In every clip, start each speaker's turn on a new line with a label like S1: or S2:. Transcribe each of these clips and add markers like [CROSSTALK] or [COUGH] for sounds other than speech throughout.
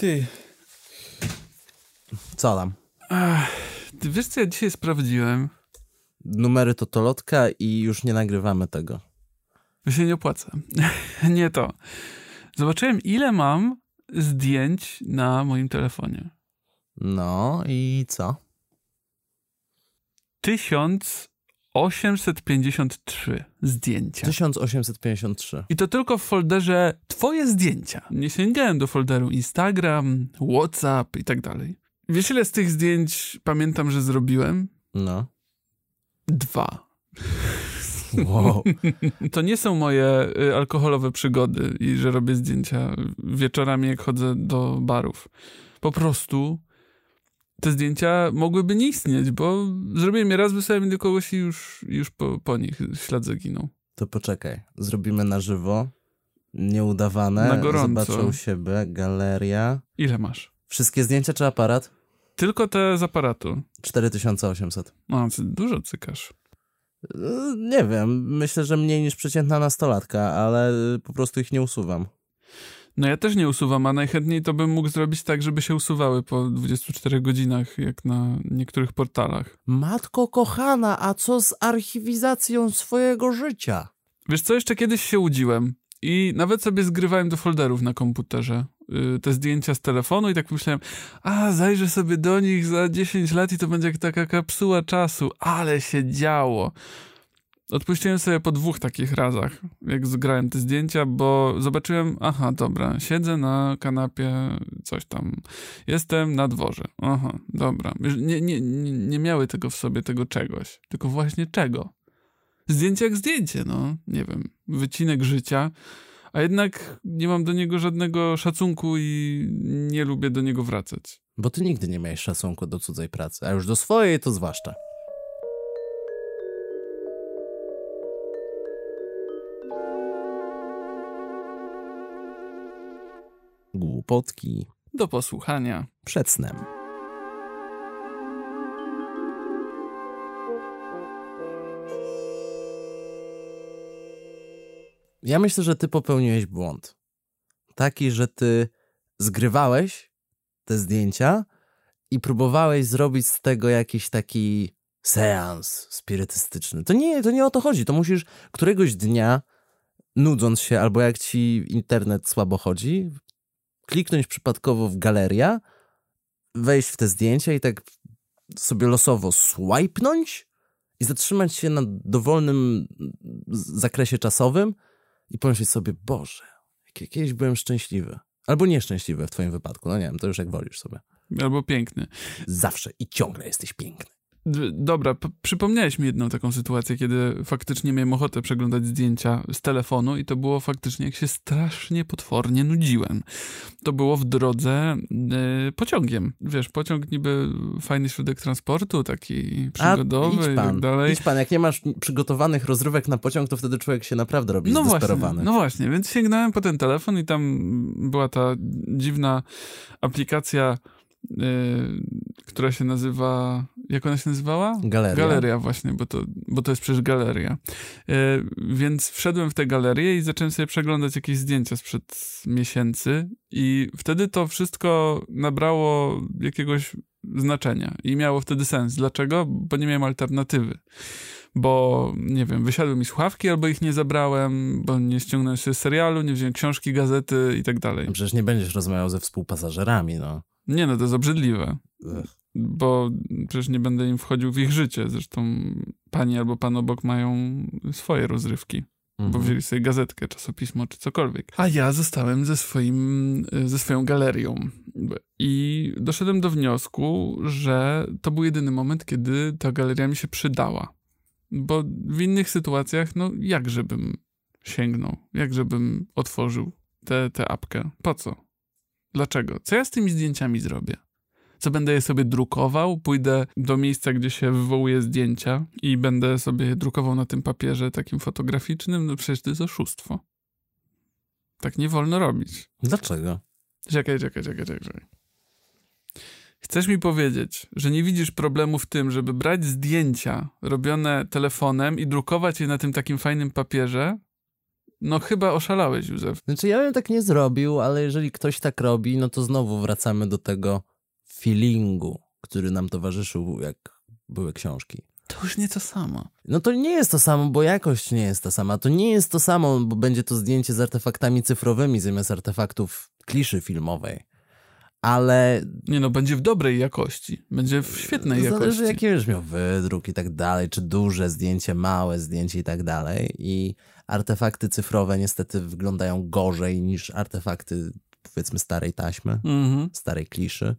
S1: Ty,
S2: Co tam?
S1: ty wiesz co ja dzisiaj sprawdziłem?
S2: Numery to tolotka i już nie nagrywamy tego.
S1: To się nie opłaca. [LAUGHS] nie to. Zobaczyłem ile mam zdjęć na moim telefonie.
S2: No i co?
S1: 1853 zdjęcia.
S2: 1853.
S1: I to tylko w folderze Twoje zdjęcia. Nie sięgałem do folderu Instagram, WhatsApp i tak dalej. Wiesz, ile z tych zdjęć pamiętam, że zrobiłem?
S2: No.
S1: Dwa.
S2: Wow. [LAUGHS]
S1: To nie są moje y, alkoholowe przygody i że robię zdjęcia wieczorami, jak chodzę do barów. Po prostu te zdjęcia mogłyby nie istnieć, bo zrobiłem je raz, wysłałem do kogoś i już, już po, po nich ślad zaginął.
S2: To poczekaj. Zrobimy na żywo. Nieudawane.
S1: Na gorąco.
S2: Zobaczę u siebie. Galeria.
S1: Ile masz?
S2: Wszystkie zdjęcia czy aparat?
S1: Tylko te z aparatu.
S2: 4800.
S1: No, dużo cykasz.
S2: Yy, Nie wiem. Myślę, że mniej niż przeciętna nastolatka, ale po prostu ich nie usuwam.
S1: No ja też nie usuwam, a najchętniej to bym mógł zrobić tak, żeby się usuwały po 24 godzinach, jak na niektórych portalach.
S2: Matko kochana, a co z archiwizacją swojego życia?
S1: Wiesz co, jeszcze kiedyś się łudziłem i nawet sobie zgrywałem do folderów na komputerze y, te zdjęcia z telefonu i tak myślałem, a zajrzę sobie do nich za 10 lat i to będzie jak taka kapsuła czasu, ale się działo. Odpuściłem sobie po dwóch takich razach, jak zgrałem te zdjęcia, bo zobaczyłem, aha, dobra, siedzę na kanapie, coś tam, jestem na dworze, aha, dobra. Nie, nie, nie miały tego w sobie, tego czegoś, tylko właśnie czego? Zdjęcie jak zdjęcie, no, nie wiem, wycinek życia, a jednak nie mam do niego żadnego szacunku i nie lubię do niego wracać.
S2: Bo ty nigdy nie miałeś szacunku do cudzej pracy, a już do swojej to zwłaszcza. Głupotki
S1: Do posłuchania.
S2: przed snem. Ja myślę, że ty popełniłeś błąd. Taki, że ty zgrywałeś te zdjęcia i próbowałeś zrobić z tego jakiś taki seans spirytystyczny. To nie, to nie o to chodzi. To musisz któregoś dnia, nudząc się, albo jak ci internet słabo chodzi, kliknąć przypadkowo w galeria, wejść w te zdjęcia i tak sobie losowo swipenąć i zatrzymać się na dowolnym zakresie czasowym i pomyśleć sobie, Boże, jak kiedyś byłem szczęśliwy. Albo nieszczęśliwy w twoim wypadku. No nie wiem, to już jak wolisz sobie.
S1: Albo piękny.
S2: Zawsze i ciągle jesteś piękny.
S1: Dobra, przypomniałeś mi jedną taką sytuację, kiedy faktycznie miałem ochotę przeglądać zdjęcia z telefonu i to było faktycznie, jak się strasznie potwornie nudziłem. To było w drodze y, pociągiem. Wiesz, pociąg niby fajny środek transportu, taki przygodowy
S2: idź
S1: i tak dalej.
S2: idź pan, jak nie masz przygotowanych rozrywek na pociąg, to wtedy człowiek się naprawdę robi
S1: No właśnie, no właśnie, więc sięgnąłem po ten telefon i tam była ta dziwna aplikacja, y, która się nazywa, jak ona się nazywała?
S2: Galeria.
S1: Galeria właśnie, bo to, bo to jest przecież galeria. E, więc wszedłem w tę galerię i zacząłem sobie przeglądać jakieś zdjęcia sprzed miesięcy i wtedy to wszystko nabrało jakiegoś znaczenia i miało wtedy sens. Dlaczego? Bo nie miałem alternatywy. Bo, nie wiem, wysiadły mi słuchawki albo ich nie zabrałem, bo nie ściągnąłem sobie serialu, nie wziąłem książki, gazety i tak dalej.
S2: Przecież nie będziesz rozmawiał ze współpasażerami, no.
S1: Nie no, to jest obrzydliwe.
S2: Ech.
S1: Bo przecież nie będę im wchodził w ich życie. Zresztą pani albo pan obok mają swoje rozrywki. Bo
S2: Mhm.
S1: wzięli sobie gazetkę, czasopismo czy cokolwiek. A ja zostałem ze, swoim, ze swoją galerią. I doszedłem do wniosku, że to był jedyny moment, kiedy ta galeria mi się przydała. Bo w innych sytuacjach, no jakże bym sięgnął, jakże bym otworzył tę tę apkę. Po co? Dlaczego? Co ja z tymi zdjęciami zrobię? Co będę je sobie drukował? Pójdę do miejsca, gdzie się wywołuje zdjęcia i będę sobie je drukował na tym papierze takim fotograficznym? No przecież to jest oszustwo. Tak nie wolno robić.
S2: Dlaczego?
S1: Czekaj, czekaj, czekaj, czekaj. Chcesz mi powiedzieć, że nie widzisz problemu w tym, żeby brać zdjęcia robione telefonem i drukować je na tym takim fajnym papierze No chyba oszalałeś, Józef.
S2: Znaczy ja bym tak nie zrobił, ale jeżeli ktoś tak robi, no to znowu wracamy do tego feelingu, który nam towarzyszył, jak były książki.
S1: To już nie to samo.
S2: No to nie jest to samo, bo jakość nie jest ta sama. To nie jest to samo, bo będzie to zdjęcie z artefaktami cyfrowymi zamiast artefaktów kliszy filmowej. Ale
S1: Nie no, będzie w dobrej jakości. Będzie w świetnej
S2: zależy
S1: jakości.
S2: jaki będziesz miał wydruk i tak dalej, czy duże zdjęcie, małe zdjęcie i tak dalej. I artefakty cyfrowe niestety wyglądają gorzej niż artefakty powiedzmy starej taśmy,
S1: Mhm.
S2: starej kliszy.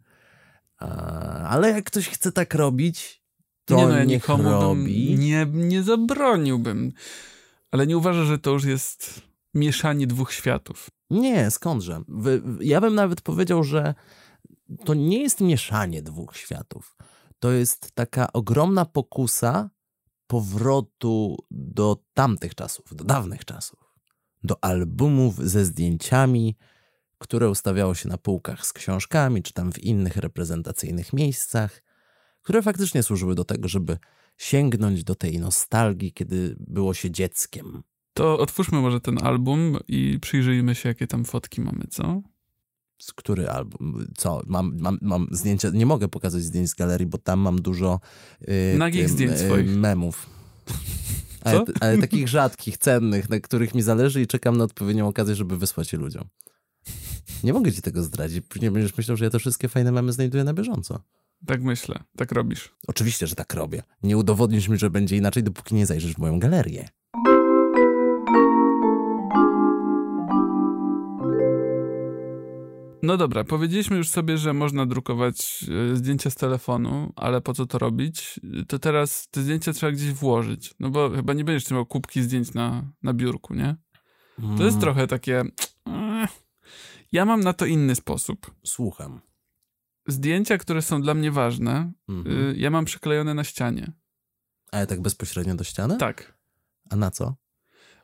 S2: Ale jak ktoś chce tak robić, to
S1: nie no, ja
S2: niech
S1: nikomu
S2: robi.
S1: nie, nie zabroniłbym. Ale nie uważasz, że to już jest mieszanie dwóch światów.
S2: Nie, skądże? Ja bym nawet powiedział, że to nie jest mieszanie dwóch światów. To jest taka ogromna pokusa powrotu do tamtych czasów, do dawnych czasów. Do albumów ze zdjęciami, które ustawiało się na półkach z książkami, czy tam w innych reprezentacyjnych miejscach, które faktycznie służyły do tego, żeby sięgnąć do tej nostalgii, kiedy było się dzieckiem.
S1: To otwórzmy może ten album i przyjrzyjmy się, jakie tam fotki mamy, co?
S2: Z który album? Co? Mam, mam, mam zdjęcia. Nie mogę pokazać zdjęć z galerii, bo tam mam dużo yy,
S1: Nagich zdjęć swoich.
S2: memów. Ale, ale takich rzadkich, cennych, na których mi zależy i czekam na odpowiednią okazję, żeby wysłać je ludziom. Nie mogę ci tego zdradzić. Później będziesz myślał, że ja te wszystkie fajne memy znajduję na bieżąco.
S1: Tak myślę, tak robisz.
S2: Oczywiście, że tak robię. Nie udowodnisz mi, że będzie inaczej, dopóki nie zajrzysz w moją galerię.
S1: No dobra, powiedzieliśmy już sobie, że można drukować e, zdjęcia z telefonu, ale po co to robić? To teraz te zdjęcia trzeba gdzieś włożyć, no bo chyba nie będziesz trzymał kubki zdjęć na, na biurku, nie? To jest
S2: Mm,
S1: trochę takie... Ja mam na to inny sposób.
S2: Słucham.
S1: Zdjęcia, które są dla mnie ważne,
S2: Mhm.
S1: y, ja mam przyklejone na ścianie.
S2: Ale tak bezpośrednio do ściany?
S1: Tak.
S2: A na co?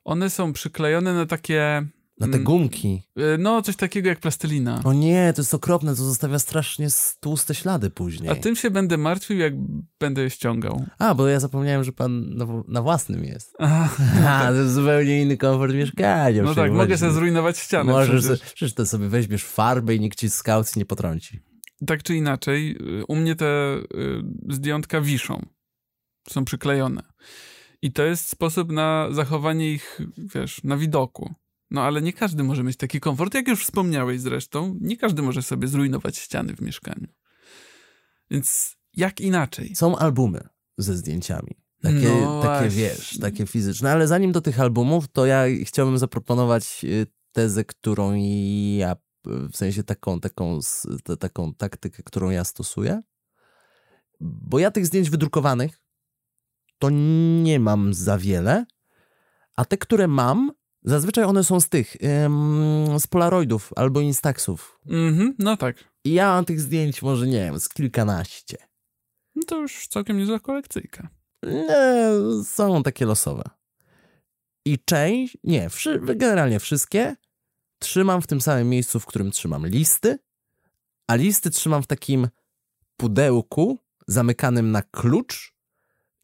S1: One są przyklejone na takie...
S2: Na te
S1: Mm.
S2: gumki.
S1: y, No, coś takiego jak plastelina.
S2: O nie, to jest okropne, to zostawia strasznie tłuste ślady później.
S1: A tym się będę martwił, jak będę je ściągał.
S2: A, bo ja zapomniałem, że pan na, na własnym jest.
S1: Ach,
S2: A, [LAUGHS] to jest zupełnie inny komfort mieszkania.
S1: no tak, mogę sobie zrujnować ścianę
S2: Możesz,
S1: przecież.
S2: sobie, przecież to sobie weźmiesz farbę i nikt ci z kaucji nie potrąci.
S1: Tak czy inaczej, y, u mnie te y, zdjątka wiszą. Są przyklejone. I to jest sposób na zachowanie ich, wiesz, na widoku. No ale nie każdy może mieć taki komfort, jak już wspomniałeś zresztą. Nie każdy może sobie zrujnować ściany w mieszkaniu. Więc jak inaczej?
S2: Są albumy ze zdjęciami. Takie,
S1: No
S2: takie wiesz, takie fizyczne. Ale zanim do tych albumów, to ja chciałbym zaproponować y, tezę, którą ja, w sensie taką, taką, taką taktykę, którą ja stosuję. Bo ja tych zdjęć wydrukowanych to nie mam za wiele, a te, które mam, zazwyczaj one są z tych, ym, z Polaroidów albo Instaxów.
S1: Mhm, no tak.
S2: I ja mam tych zdjęć może, nie wiem, z kilkanaście.
S1: No to już całkiem niezła kolekcyjka.
S2: Nie, są takie losowe. I część, nie, wszy, generalnie wszystkie trzymam w tym samym miejscu, w którym trzymam listy, a listy trzymam w takim pudełku zamykanym na klucz.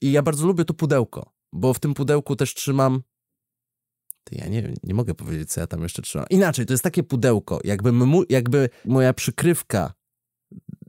S2: I ja bardzo lubię to pudełko, bo w tym pudełku też trzymam. Ja nie, nie mogę powiedzieć, co ja tam jeszcze trzymam. Inaczej, to jest takie pudełko, jakby, mu, jakby moja przykrywka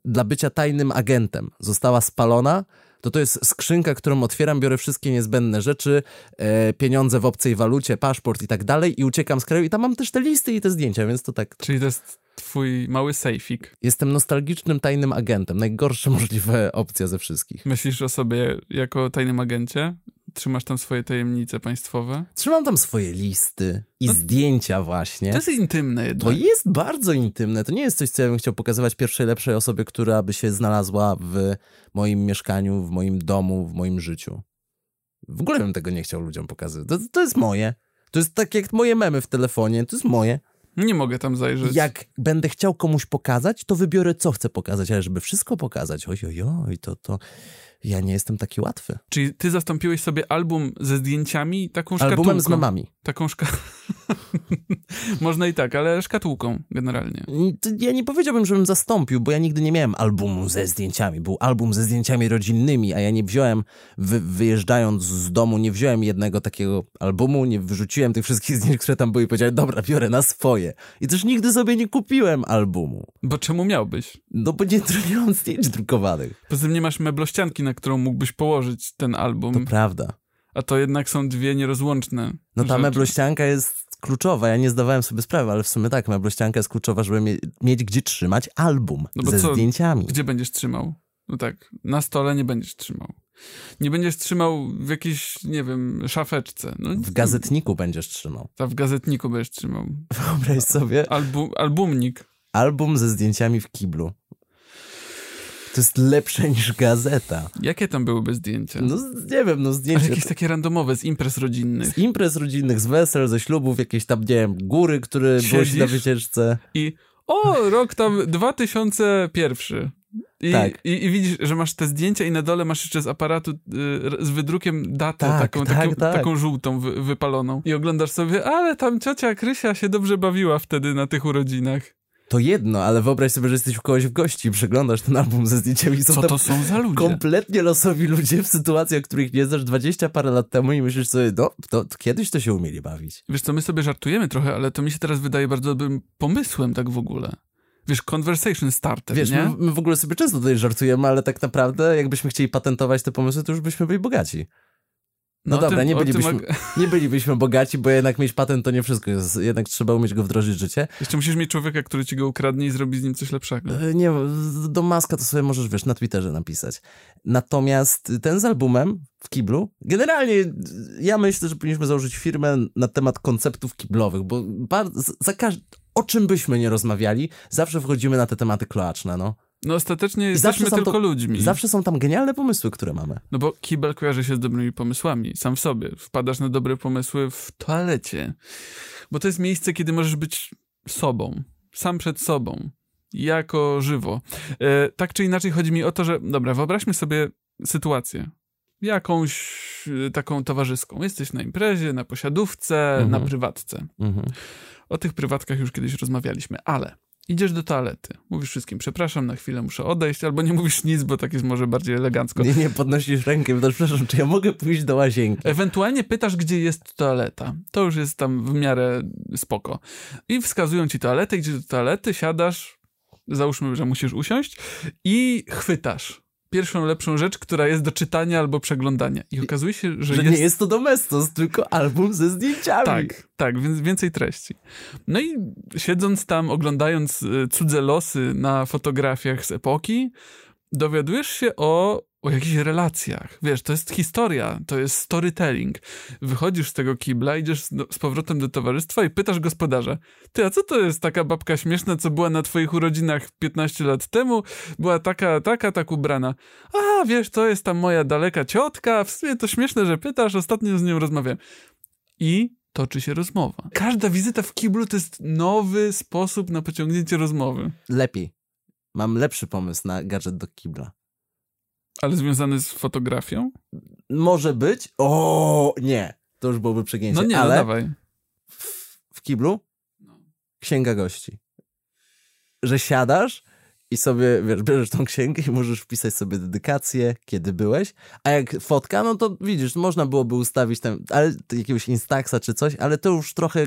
S2: dla bycia tajnym agentem została spalona, to to jest skrzynka, którą otwieram, biorę wszystkie niezbędne rzeczy, e, pieniądze w obcej walucie, paszport i tak dalej i uciekam z kraju i tam mam też te listy i te zdjęcia, więc to tak,
S1: Czyli to jest twój mały sejfik.
S2: jestem nostalgicznym tajnym agentem, najgorsza [LAUGHS] możliwa opcja ze wszystkich.
S1: Myślisz o sobie jako tajnym agencie? Trzymasz tam swoje tajemnice państwowe?
S2: Trzymam tam swoje listy i
S1: No-
S2: zdjęcia właśnie.
S1: To jest intymne
S2: To
S1: jednak.
S2: jest bardzo intymne. To nie jest coś, co ja bym chciał pokazywać pierwszej lepszej osobie, która by się znalazła w moim mieszkaniu, w moim domu, w moim życiu. W ogóle bym tego nie chciał ludziom pokazywać. To, to jest moje. To jest tak jak moje memy w telefonie. To jest moje.
S1: Nie mogę tam zajrzeć.
S2: Jak będę chciał komuś pokazać, to wybiorę, co chcę pokazać. Ale żeby wszystko pokazać, oj, oj, oj, to, to ja nie jestem taki łatwy.
S1: Czyli ty zastąpiłeś sobie album ze zdjęciami taką szkatułką.
S2: Albumem z memami.
S1: Taką szka... [LAUGHS] Można i tak, ale szkatułką generalnie.
S2: Ja nie powiedziałbym, żebym zastąpił, bo ja nigdy nie miałem albumu ze zdjęciami. Był album ze zdjęciami rodzinnymi, a ja nie wziąłem, wy, wyjeżdżając z domu, nie wziąłem jednego takiego albumu, nie wyrzuciłem tych wszystkich zdjęć, które tam były i powiedziałem, dobra, biorę na swoje. I też nigdy sobie nie kupiłem albumu.
S1: Bo czemu miałbyś?
S2: No bo nie, nie mam zdjęć drukowanych.
S1: Poza tym nie masz meblościanki, na którą mógłbyś położyć ten album.
S2: To prawda.
S1: A to jednak są dwie nierozłączne.
S2: No ta
S1: rzeczy.
S2: meblościanka jest kluczowa. Ja nie zdawałem sobie sprawy, ale w sumie tak, meblościanka jest kluczowa, żeby mie mieć gdzie trzymać album
S1: No
S2: ze
S1: co?
S2: zdjęciami.
S1: Gdzie będziesz trzymał? No tak, na stole nie będziesz trzymał. Nie będziesz trzymał w jakiejś, nie wiem, szafeczce. No,
S2: W gazetniku będziesz trzymał.
S1: A w gazetniku będziesz trzymał.
S2: Wyobraź sobie
S1: Albu albumnik.
S2: album ze zdjęciami w kiblu. To jest lepsze niż gazeta.
S1: Jakie tam byłyby zdjęcia?
S2: No nie wiem, no
S1: Ale
S2: zdjęcia
S1: jakieś takie randomowe, z imprez rodzinnych.
S2: z imprez rodzinnych, z wesel, ze ślubów, jakieś tam, nie wiem, góry, które byłeś
S1: Siedzisz?
S2: na wycieczce.
S1: I o, rok tam 2001. I,
S2: Tak.
S1: i, I widzisz, że masz te zdjęcia i na dole masz jeszcze z aparatu y, z wydrukiem datę
S2: Tak,
S1: taką,
S2: tak,
S1: taką,
S2: tak.
S1: taką żółtą wy, wypaloną. I oglądasz sobie, ale tam ciocia Krysia się dobrze bawiła wtedy na tych urodzinach.
S2: To jedno, ale wyobraź sobie, że jesteś u kogoś w gości przeglądasz ten album ze zdjęciami są
S1: Co to są za ludzie?
S2: kompletnie losowi ludzie w sytuacjach, których nie znasz 20 parę lat temu i myślisz sobie, no, to, to kiedyś to się umieli bawić.
S1: Wiesz co, my sobie żartujemy trochę, ale to mi się teraz wydaje bardzo dobrym pomysłem tak w ogóle. Wiesz, conversation starter,
S2: Wiesz,
S1: nie?
S2: my, my w ogóle sobie często tutaj żartujemy, ale tak naprawdę jakbyśmy chcieli patentować te pomysły, to już byśmy byli bogaci. No
S1: o
S2: dobra,
S1: tym-
S2: nie
S1: tym
S2: bylibyśmy,
S1: ak- [LAUGHS]
S2: nie bylibyśmy bogaci, bo jednak mieć patent to nie wszystko jest. Jednak trzeba umieć go wdrożyć w życie.
S1: Jeszcze musisz mieć człowieka, który ci go ukradnie i zrobi z nim coś lepszego.
S2: E, Nie, do maska to sobie możesz, wiesz, na Twitterze napisać. Natomiast ten z albumem w kiblu, generalnie ja myślę, że powinniśmy założyć firmę na temat konceptów kiblowych, bo bardzo, za każ- o czym byśmy nie rozmawiali, zawsze wchodzimy na te tematy kloaczne, no.
S1: No ostatecznie jesteśmy tylko
S2: to-
S1: ludźmi.
S2: Zawsze są tam genialne pomysły, które mamy.
S1: No bo kibel kojarzy się z dobrymi pomysłami, sam w sobie. Wpadasz na dobre pomysły w toalecie. Bo to jest miejsce, kiedy możesz być sobą, sam przed sobą, jako żywo. E, tak czy inaczej chodzi mi o to, że, dobra, wyobraźmy sobie sytuację. Jakąś e, taką towarzyską. Jesteś na imprezie, na posiadówce,
S2: Mhm.
S1: na prywatce.
S2: Mhm.
S1: O tych prywatkach już kiedyś rozmawialiśmy, ale idziesz do toalety. Mówisz wszystkim, przepraszam, na chwilę muszę odejść, albo nie mówisz nic, bo tak jest może bardziej elegancko.
S2: Nie, nie, podnosisz rękę pytasz, przepraszam, czy ja mogę pójść do łazienki?
S1: Ewentualnie pytasz, gdzie jest toaleta. To już jest tam w miarę spoko. I wskazują ci toaletę, idziesz do toalety, siadasz, załóżmy, że musisz usiąść i chwytasz pierwszą lepszą rzecz, która jest do czytania albo przeglądania. I okazuje się, że,
S2: Że
S1: jest...
S2: nie jest to Domestos, tylko album ze zdjęciami.
S1: Tak, tak, więc więcej treści. No i siedząc tam, oglądając y, cudze losy na fotografiach z epoki, dowiadujesz się o, o jakichś relacjach. Wiesz, to jest historia, to jest storytelling. Wychodzisz z tego kibla, idziesz z, z powrotem do towarzystwa i pytasz gospodarza, ty, a co to jest taka babka śmieszna, co była na twoich urodzinach 15 lat temu? Była taka, taka, tak ubrana. A, wiesz, to jest tam moja daleka ciotka, w sumie to śmieszne, że pytasz, ostatnio z nią rozmawiałem. I toczy się rozmowa. Każda wizyta w kiblu to jest nowy sposób na pociągnięcie rozmowy.
S2: Lepiej. Mam lepszy pomysł na gadżet do kibla.
S1: Ale związany z fotografią?
S2: Może być? O, nie. To już byłoby przegięcie.
S1: No nie,
S2: ale
S1: no dawaj.
S2: w, w kiblu księga gości. Że siadasz i sobie, wiesz, bierzesz tą księgę i możesz wpisać sobie dedykację, kiedy byłeś, a jak fotka, no to widzisz, można byłoby ustawić tam, ale jakiegoś Instaxa czy coś, ale to już trochę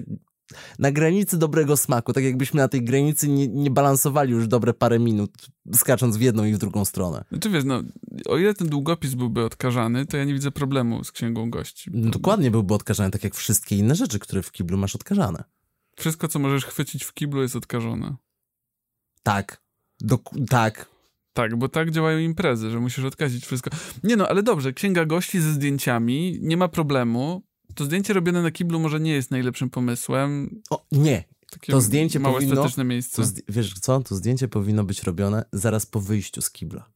S2: na granicy dobrego smaku, tak jakbyśmy na tej granicy nie, nie balansowali już dobre parę minut, skacząc w jedną i w drugą stronę.
S1: Znaczy wiesz, no, o ile ten długopis byłby odkażany, to ja nie widzę problemu z księgą gości.
S2: No, dokładnie byłby odkażany, tak jak wszystkie inne rzeczy, które w kiblu masz odkażane.
S1: Wszystko, co możesz chwycić w kiblu jest odkażone.
S2: Tak. Dok- tak.
S1: Tak, bo tak działają imprezy, że musisz odkazić wszystko. Nie no, ale dobrze, księga gości ze zdjęciami, nie ma problemu. To zdjęcie robione na kiblu może nie jest najlepszym pomysłem.
S2: O, nie.
S1: Takie
S2: To zdjęcie
S1: mało
S2: powinno-
S1: estetyczne miejsce.
S2: To wiesz co? To zdjęcie powinno być robione zaraz po wyjściu z kibla.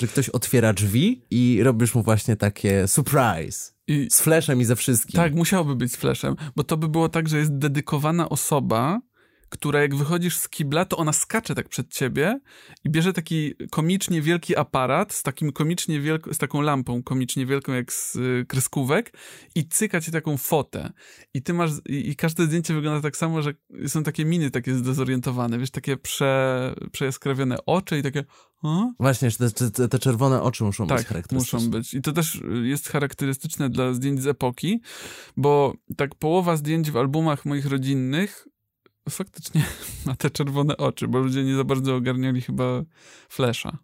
S2: Że ktoś otwiera drzwi i robisz mu właśnie takie surprise.
S1: I
S2: Z flashem i ze wszystkim.
S1: tak, musiałoby być z flashem, bo to by było tak, że jest dedykowana osoba, która jak wychodzisz z kibla, to ona skacze tak przed ciebie i bierze taki komicznie wielki aparat z takim komicznie wielką, z taką lampą komicznie wielką jak z y, kreskówek i cyka ci taką fotę. I ty masz, i, i, każde zdjęcie wygląda tak samo, że są takie miny takie zdezorientowane, wiesz, takie prze, przejaskrawione oczy i takie a?
S2: Właśnie, te, te, te, czerwone oczy muszą
S1: tak,
S2: być charakterystyczne.
S1: muszą być. I to też jest charakterystyczne dla zdjęć z epoki, bo tak połowa zdjęć w albumach moich rodzinnych faktycznie [LAUGHS] ma te czerwone oczy, bo ludzie nie za bardzo ogarniali chyba flesza.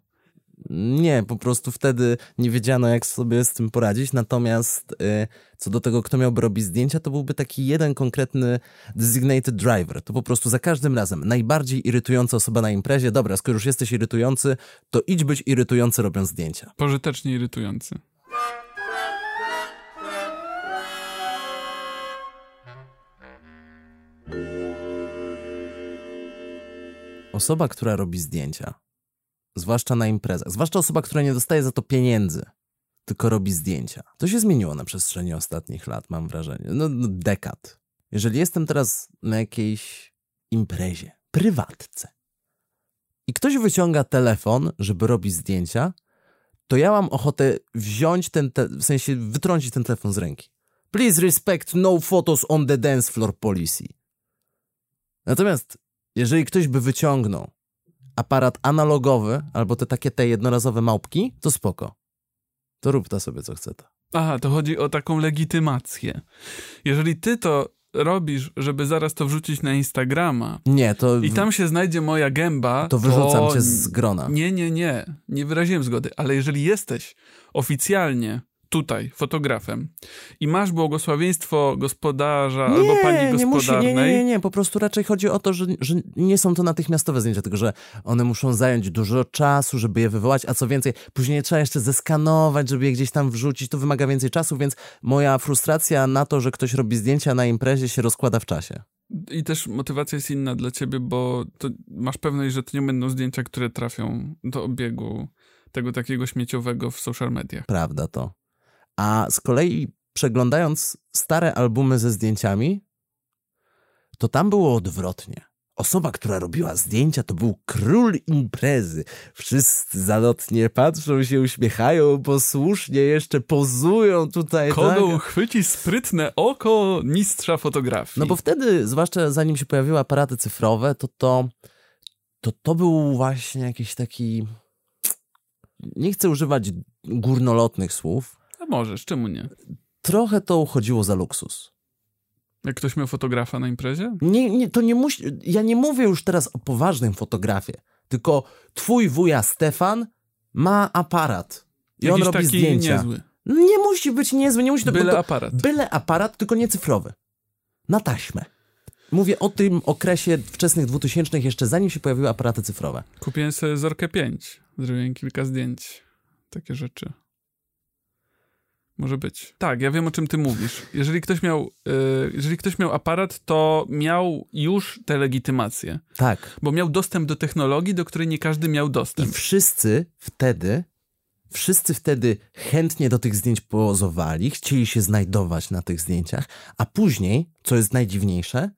S2: Nie, po prostu wtedy nie wiedziano, jak sobie z tym poradzić. Natomiast y, co do tego, kto miałby robić zdjęcia, to byłby taki jeden konkretny designated driver. To po prostu za każdym razem najbardziej irytująca osoba na imprezie. Dobra, skoro już jesteś irytujący, to idź być irytujący robiąc zdjęcia.
S1: Pożytecznie irytujący.
S2: Osoba, która robi zdjęcia, zwłaszcza na imprezach, zwłaszcza osoba, która nie dostaje za to pieniędzy, tylko robi zdjęcia. To się zmieniło na przestrzeni ostatnich lat, mam wrażenie. No, no dekad. Jeżeli jestem teraz na jakiejś imprezie, prywatce i ktoś wyciąga telefon, żeby robić zdjęcia, to ja mam ochotę wziąć ten, te- w sensie wytrącić ten telefon z ręki. Please respect no photos on the dance floor policy. Natomiast jeżeli ktoś by wyciągnął aparat analogowy albo te takie te jednorazowe małpki, to spoko. To rób ta sobie co chce. To.
S1: Aha, to chodzi o taką legitymację. Jeżeli ty to robisz, żeby zaraz to wrzucić na Instagrama
S2: Nie, to...
S1: i tam się znajdzie moja gęba,
S2: To wyrzucam cię z grona.
S1: Nie, nie, nie. Nie wyraziłem zgody, ale jeżeli jesteś oficjalnie tutaj fotografem i masz błogosławieństwo gospodarza
S2: nie,
S1: albo pani
S2: nie musi,
S1: gospodarnej...
S2: nie, nie, nie, nie, po prostu raczej chodzi o to, że, że nie są to natychmiastowe zdjęcia, tylko że one muszą zająć dużo czasu, żeby je wywołać, a co więcej, później trzeba jeszcze zeskanować, żeby je gdzieś tam wrzucić, to wymaga więcej czasu, więc moja frustracja na to, że ktoś robi zdjęcia na imprezie się rozkłada w czasie.
S1: I też motywacja jest inna dla ciebie, bo to masz pewność, że to nie będą zdjęcia, które trafią do obiegu tego takiego śmieciowego w social mediach.
S2: Prawda to. A z kolei przeglądając stare albumy ze zdjęciami, to tam było odwrotnie. Osoba, która robiła zdjęcia, to był król imprezy. Wszyscy zalotnie patrzą się, uśmiechają, posłusznie jeszcze pozują tutaj.
S1: Kogo
S2: tak?
S1: uchwyci sprytne oko mistrza fotografii?
S2: No bo wtedy, zwłaszcza zanim się pojawiły aparaty cyfrowe, to to, to, to był właśnie jakiś taki... Nie chcę używać górnolotnych słów.
S1: A możesz, czemu nie?
S2: Trochę to uchodziło za luksus.
S1: Jak ktoś miał fotografa na imprezie?
S2: Nie, nie, to nie musi, ja nie mówię już teraz o poważnym fotografie, tylko twój wuja Stefan ma aparat i on
S1: Jakiś
S2: robi
S1: taki
S2: zdjęcia.
S1: niezły.
S2: Nie musi być niezły, nie musi to
S1: Byle
S2: to,
S1: aparat.
S2: Byle aparat, tylko nie cyfrowy. Na taśmę. Mówię o tym okresie wczesnych 2000 jeszcze zanim się pojawiły aparaty cyfrowe.
S1: Kupiłem sobie Zorkę 5. Zrobiłem kilka zdjęć. Takie rzeczy. Może być. Tak, ja wiem o czym ty mówisz. Jeżeli ktoś miał, y, jeżeli ktoś miał aparat, to miał już tę legitymację.
S2: Tak.
S1: Bo miał dostęp do technologii, do której nie każdy miał
S2: I
S1: dostęp.
S2: wszyscy wtedy, wszyscy wtedy chętnie do tych zdjęć pozowali, chcieli się znajdować na tych zdjęciach, a później, co jest najdziwniejsze,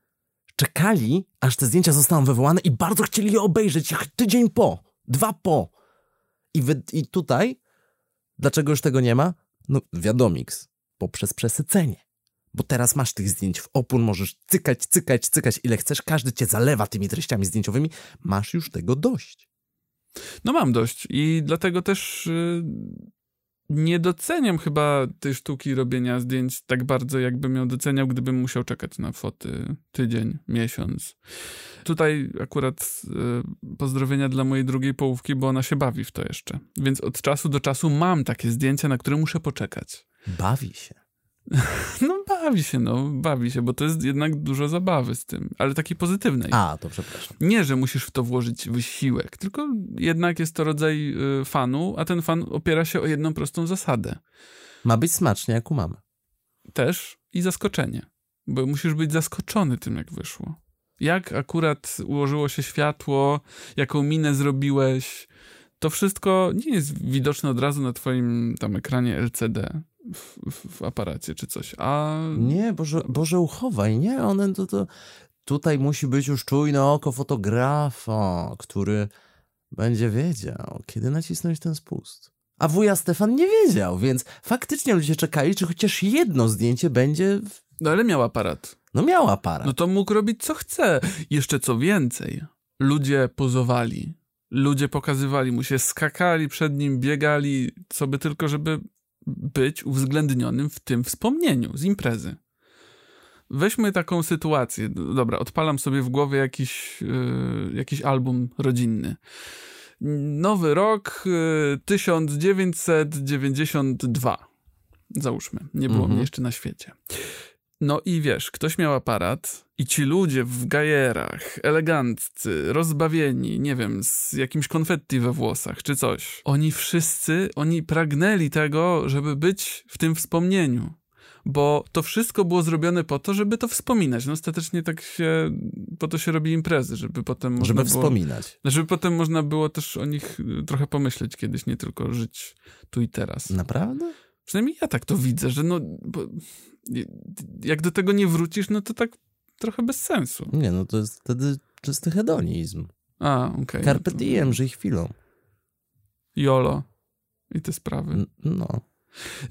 S2: czekali, aż te zdjęcia zostaną wywołane i bardzo chcieli je obejrzeć jak tydzień po, dwa po. I, wy, I tutaj, dlaczego już tego nie ma? No wiadomiks, poprzez przesycenie. Bo teraz masz tych zdjęć w opór, możesz cykać, cykać, cykać ile chcesz, każdy cię zalewa tymi treściami zdjęciowymi, masz już tego dość.
S1: No mam dość i dlatego też y, nie doceniam chyba tej sztuki robienia zdjęć tak bardzo, jakbym ją doceniał, gdybym musiał czekać na foty tydzień, miesiąc. Tutaj akurat y, pozdrowienia dla mojej drugiej połówki, bo ona się bawi w to jeszcze. Więc od czasu do czasu mam takie zdjęcia, na które muszę poczekać.
S2: Bawi się. [LAUGHS]
S1: No bawi się, no, bawi się, bo to jest jednak dużo zabawy z tym, ale takiej pozytywnej.
S2: A, to przepraszam.
S1: Nie, że musisz w to włożyć wysiłek, tylko jednak jest to rodzaj y, fanu, a ten fan opiera się o jedną prostą zasadę.
S2: Ma być smacznie, jak u mamy.
S1: Też i zaskoczenie, bo musisz być zaskoczony tym, jak wyszło. Jak akurat ułożyło się światło, jaką minę zrobiłeś, to wszystko nie jest widoczne od razu na twoim tam ekranie LCD w, w, aparacie czy coś, a
S2: Nie, Boże, Boże uchowaj, nie, one to, to... tutaj musi być już czujne oko fotografa, który będzie wiedział, kiedy nacisnąć ten spust. A wuja Stefan nie wiedział, więc faktycznie ludzie czekali, czy chociaż jedno zdjęcie będzie. W...
S1: No ale miał aparat.
S2: No miał aparat.
S1: No to mógł robić co chce. Jeszcze co więcej, ludzie pozowali. Ludzie pokazywali mu się, skakali przed nim, biegali, co by tylko, żeby być uwzględnionym w tym wspomnieniu z imprezy. Weźmy taką sytuację. Dobra, odpalam sobie w głowie jakiś, yy, jakiś album rodzinny. Nowy rok yy, 1992. Załóżmy. Nie było
S2: Mhm.
S1: mnie jeszcze na świecie. No i wiesz, ktoś miał aparat i ci ludzie w gajerach, eleganccy, rozbawieni, nie wiem, z jakimś konfetti we włosach czy coś. Oni wszyscy, oni pragnęli tego, żeby być w tym wspomnieniu. Bo to wszystko było zrobione po to, żeby to wspominać. No ostatecznie tak się, po to się robi imprezy, żeby potem można
S2: żeby
S1: było,
S2: wspominać.
S1: Żeby potem można było też o nich y, trochę pomyśleć kiedyś, nie tylko żyć tu i teraz.
S2: Naprawdę?
S1: Przynajmniej ja tak to widzę, że no, jak do tego nie wrócisz, no to tak trochę bez sensu.
S2: Nie, no to jest wtedy czysty hedonizm.
S1: A, okej.
S2: Carpe
S1: no to-
S2: diem, żyj chwilą.
S1: Jolo i te sprawy.
S2: N- No.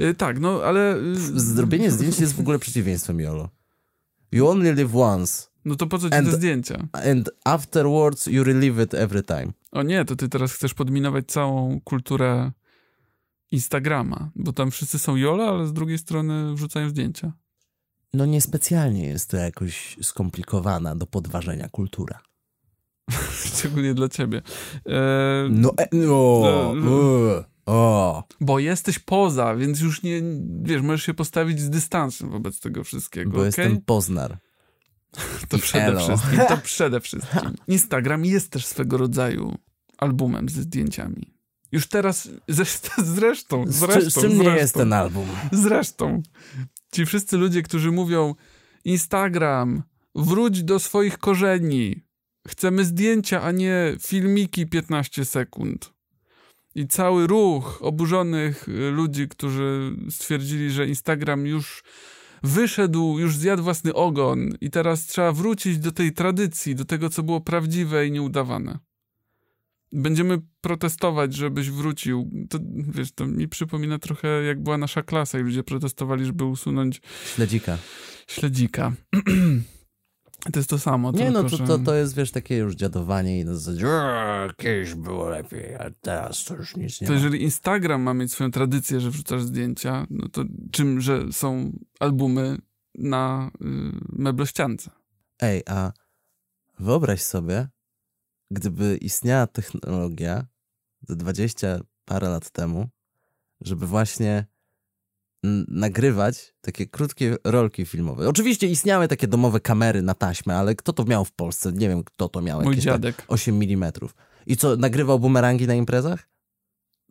S1: Y, tak, no ale... y,
S2: Zrobienie [LAUGHS] zdjęć jest w ogóle przeciwieństwem YOLO. You only live once,
S1: No to po co ci
S2: And-
S1: te zdjęcia?
S2: and afterwards you relive it every time.
S1: O nie, to ty teraz chcesz podminować całą kulturę Instagrama, bo tam wszyscy są Jolo, ale z drugiej strony wrzucają zdjęcia.
S2: No niespecjalnie jest to jakoś skomplikowana do podważenia kultura. [LAUGHS]
S1: Szczególnie dla ciebie. E,
S2: No, e, no,
S1: No,
S2: e, o.
S1: Bo jesteś poza, więc już nie, wiesz, możesz się postawić z dystansem wobec tego wszystkiego,
S2: Bo
S1: okej?
S2: jestem Poznar. [LAUGHS]
S1: To
S2: I
S1: przede
S2: elo.
S1: wszystkim, to [LAUGHS] przede wszystkim. Instagram jest też swego rodzaju albumem ze zdjęciami. Już teraz, zresztą, zresztą, zresztą,
S2: z czym nie
S1: zresztą,
S2: jest ten album?
S1: zresztą. Ci wszyscy ludzie, którzy mówią Instagram, wróć do swoich korzeni. Chcemy zdjęcia, a nie filmiki 15 sekund. I cały ruch oburzonych y, ludzi, którzy stwierdzili, że Instagram już wyszedł, już zjadł własny ogon i teraz trzeba wrócić do tej tradycji, do tego, co było prawdziwe i nieudawane. Będziemy protestować, żebyś wrócił. To, wiesz, to mi przypomina trochę, jak była nasza klasa i ludzie protestowali, żeby usunąć
S2: Śledzika.
S1: śledzika. [CLEARS THROAT] to jest to samo,
S2: Nie, no to, to, to jest, wiesz, takie już dziadowanie i na zasadzie "Eee, kiedyś było lepiej, a teraz to już nic nie
S1: To
S2: ma.
S1: jeżeli Instagram ma mieć swoją tradycję, że wrzucasz zdjęcia, no to czym, że są albumy na y, meblościance?
S2: Ej, a wyobraź sobie, gdyby istniała technologia ze 20 parę lat temu, żeby właśnie nagrywać takie krótkie rolki filmowe. Oczywiście istniały takie domowe kamery na taśmę, ale kto to miał w Polsce? Nie wiem, kto to miał.
S1: Mój
S2: jakieś tak
S1: dziadek.
S2: 8 mm. I co, nagrywał bumerangi na imprezach?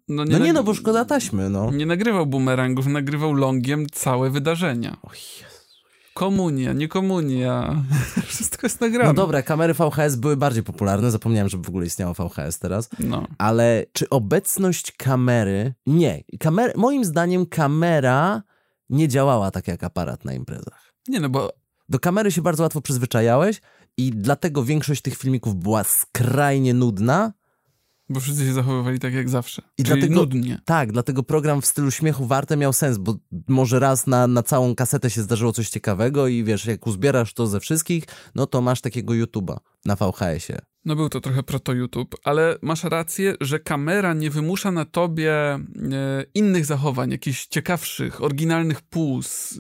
S1: No
S2: No nie, no, bo szkoda taśmy, no.
S1: Nie nagrywał bumerangów, nagrywał longiem całe wydarzenia.
S2: O Jezu.
S1: Komunia, nie komunia. [LAUGHS] Wszystko jest nagrane.
S2: No dobra, kamery VHS były bardziej popularne, zapomniałem, że w ogóle istniało VHS teraz.
S1: No.
S2: Ale czy obecność kamery. Nie. Kamer... Moim zdaniem kamera nie działała tak jak aparat na imprezach.
S1: Nie no, bo
S2: Do kamery się bardzo łatwo przyzwyczajałeś i dlatego większość tych filmików była skrajnie nudna.
S1: Bo wszyscy się zachowywali tak jak zawsze.
S2: I
S1: Czyli
S2: dlatego-
S1: nudnie.
S2: Tak, dlatego program w stylu śmiechu warte miał sens, bo może raz na, na całą kasetę się zdarzyło coś ciekawego i wiesz, jak uzbierasz to ze wszystkich, no to masz takiego YouTube'a na VHS-ie.
S1: No był to trochę proto-YouTube, ale masz rację, że kamera nie wymusza na tobie e, innych zachowań, jakichś ciekawszych, oryginalnych puz,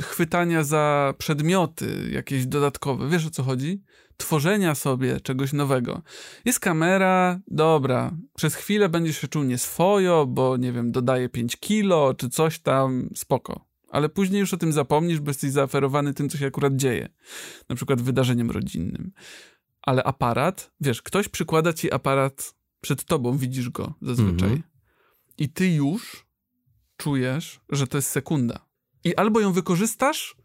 S1: e, chwytania za przedmioty jakieś dodatkowe. Wiesz o co chodzi? Tworzenia sobie czegoś nowego. Jest kamera, dobra, przez chwilę będziesz się czuł nieswojo, bo nie wiem, dodaje 5 kilo czy coś tam, spoko. Ale później już o tym zapomnisz, bo jesteś zaoferowany tym, co się akurat dzieje. Na przykład wydarzeniem rodzinnym ale aparat, wiesz, ktoś przykłada ci aparat przed tobą, widzisz go zazwyczaj.
S2: Mhm.
S1: I ty już czujesz, że to jest sekunda. I albo ją wykorzystasz,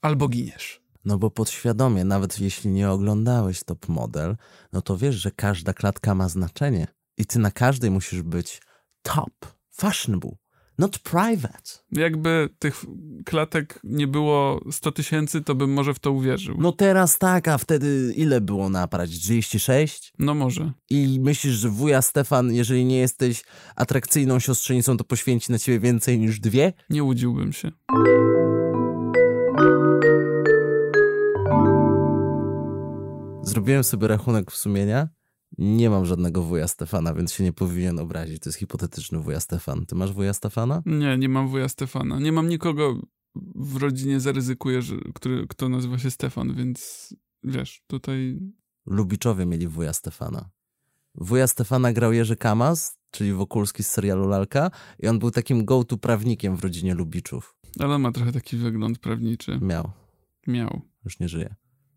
S1: albo giniesz.
S2: No bo podświadomie, nawet jeśli nie oglądałeś top model, no to wiesz, że każda klatka ma znaczenie. I ty na każdej musisz być top, fashionable. Not private.
S1: Jakby tych klatek nie było 100 tysięcy, to bym może w to uwierzył.
S2: No teraz tak, a wtedy ile było na aparacie? 36?
S1: No może.
S2: I myślisz, że wuja Stefan, jeżeli nie jesteś atrakcyjną siostrzenicą, to poświęci na ciebie więcej niż dwie?
S1: Nie łudziłbym się.
S2: Zrobiłem sobie rachunek sumienia. Nie mam żadnego wuja Stefana, więc się nie powinien obrazić. To jest hipotetyczny wuja Stefan. Ty masz wuja Stefana?
S1: Nie, nie mam wuja Stefana. Nie mam nikogo w rodzinie, zaryzykuję, że, który, kto nazywa się Stefan, więc wiesz, tutaj...
S2: Lubiczowie mieli wuja Stefana. Wuja Stefana grał Jerzy Kamas, czyli Wokulski z serialu Lalka i on był takim go-to prawnikiem w rodzinie Lubiczów.
S1: Ale on ma trochę taki wygląd prawniczy.
S2: Miał.
S1: Miał.
S2: Już nie żyje.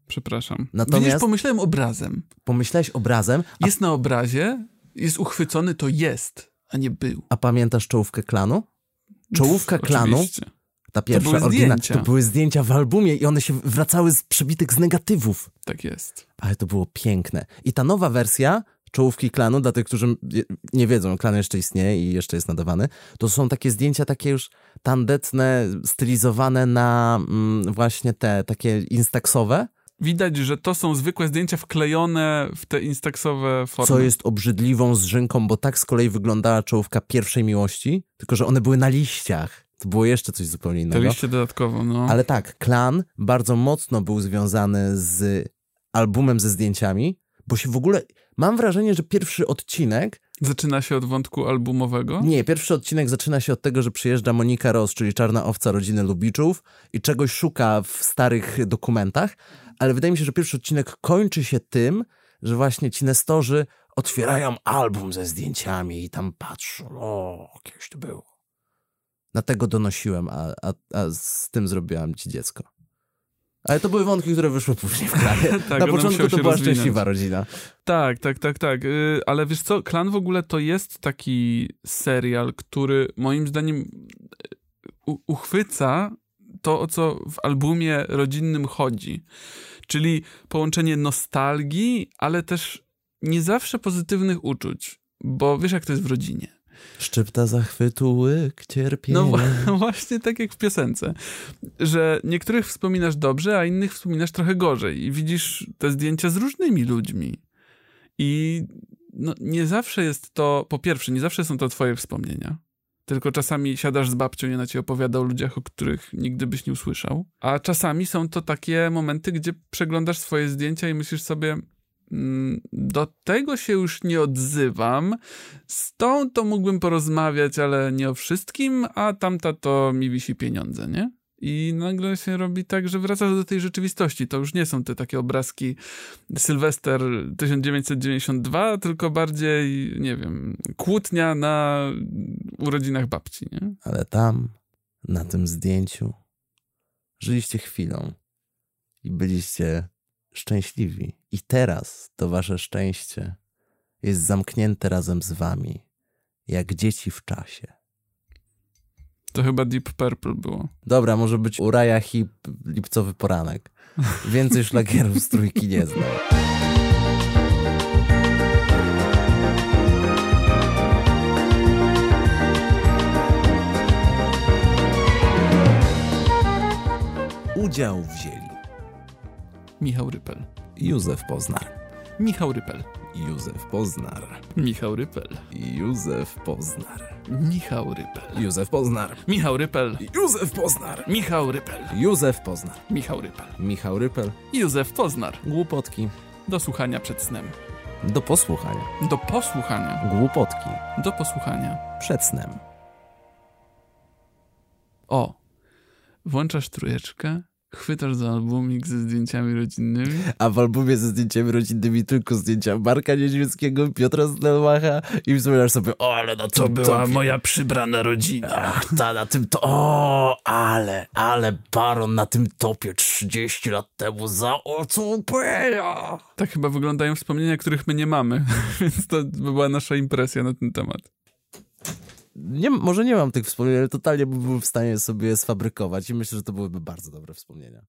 S1: Przepraszam.
S2: Natomiast-
S1: Widzisz, pomyślałem obrazem.
S2: Pomyślałeś obrazem, a,
S1: Jest na obrazie, jest uchwycony, to jest, a nie był.
S2: a pamiętasz czołówkę klanu? Czołówka klanu,
S1: Oczywiście.
S2: ta pierwsza
S1: były
S2: oryginalna,
S1: zdjęcia.
S2: to były zdjęcia w albumie i one się wracały z przebitek z negatywów.
S1: Tak jest.
S2: Ale to było piękne. I ta nowa wersja czołówki klanu, dla tych, którzy nie- nie wiedzą, klan jeszcze istnieje i jeszcze jest nadawany, to są takie zdjęcia takie już tandetne, stylizowane na mm, właśnie te takie instaxowe,
S1: Widać, że to są zwykłe zdjęcia wklejone w te instaxowe formy.
S2: co jest obrzydliwą zrzynką, bo tak z kolei wyglądała czołówka pierwszej miłości, tylko że one były na liściach. To było jeszcze coś zupełnie
S1: Te
S2: innego.
S1: liście dodatkowo, no.
S2: Ale tak, klan bardzo mocno był związany z albumem ze zdjęciami, bo się w ogóle. Mam wrażenie, że pierwszy odcinek.
S1: Zaczyna się od wątku albumowego.
S2: Nie, pierwszy odcinek zaczyna się od tego, że przyjeżdża Monika Ross, czyli czarna owca rodziny Lubiczów i czegoś szuka w starych dokumentach, ale wydaje mi się, że pierwszy odcinek kończy się tym, że właśnie ci nestorzy otwierają album ze zdjęciami i tam patrzą, o, kiedyś to było. Na tego donosiłem, a, a, a z tym zrobiłam ci dziecko. Ale to były wątki, które wyszły później w kraju. [LAUGHS]
S1: Tak,
S2: Na początku to była
S1: rozwinąć.
S2: szczęśliwa rodzina.
S1: Tak, tak, tak, tak. Yy, ale wiesz co, Klan w ogóle to jest taki serial, który moim zdaniem yy, u- uchwyca to, o co w albumie rodzinnym chodzi. Czyli połączenie nostalgii, ale też nie zawsze pozytywnych uczuć. Bo wiesz, jak to jest w rodzinie.
S2: Szczypta zachwytu, łyk cierpienia.
S1: No [LAUGHS] właśnie tak jak w piosence, że niektórych wspominasz dobrze, a innych wspominasz trochę gorzej i widzisz te zdjęcia z różnymi ludźmi. I no, nie zawsze jest to, po pierwsze, nie zawsze są to twoje wspomnienia, tylko czasami siadasz z babcią i ona ci opowiada o ludziach, o których nigdy byś nie usłyszał, a czasami są to takie momenty, gdzie przeglądasz swoje zdjęcia i myślisz sobie, "Mm, do tego się już nie odzywam, z tą to mógłbym porozmawiać, ale nie o wszystkim, a tamta to mi wisi pieniądze, nie? I nagle się robi tak, że wracasz do tej rzeczywistości. To już nie są te takie obrazki Sylwester 1992, tylko bardziej, nie wiem, kłótnia na urodzinach babci, nie?
S2: Ale tam, na tym zdjęciu, żyliście chwilą i byliście szczęśliwi. I teraz to wasze szczęście jest zamknięte razem z wami, jak dzieci w czasie.
S1: To chyba Deep Purple było.
S2: Dobra, może być Uraja Hip lipcowy poranek. Więcej szlagierów z trójki nie znam. Udział wzięli
S1: Michał Rypel.
S2: Józef Poznar,
S1: Michał Rypel.
S2: Józef Poznar,
S1: Michał Rypel.
S2: Józef Poznar,
S1: Michał Rypel.
S2: Józef Poznar,
S1: Michał Rypel.
S2: Józef Poznar,
S1: Michał Rypel.
S2: Józef Poznar,
S1: Michał Rypel.
S2: Michał Rypel,
S1: Józef Poznar.
S2: Głupotki,
S1: Do słuchania przed snem.
S2: do posłuchania,
S1: Do posłuchania.
S2: Głupotki,
S1: Do posłuchania.
S2: przed snem.
S1: O, włączasz trójeczkę, chwytasz za albumik ze zdjęciami rodzinnymi.
S2: A w albumie ze zdjęciami rodzinnymi tylko zdjęcia Marka Niedźwieckiego, Piotra Stelmacha i wspominasz sobie, o, ale na tym topie.
S1: przybrana rodzina.
S2: Ach, ta na tym to, o, ale, ale Baron na tym topie 30 lat temu za ocupeja.
S1: Tak chyba wyglądają wspomnienia, których my nie mamy, [LAUGHS] więc to by była nasza impresja na ten temat.
S2: Nie, może nie mam tych wspomnień, ale totalnie bym był w stanie sobie sfabrykować i myślę, że to byłyby bardzo dobre wspomnienia.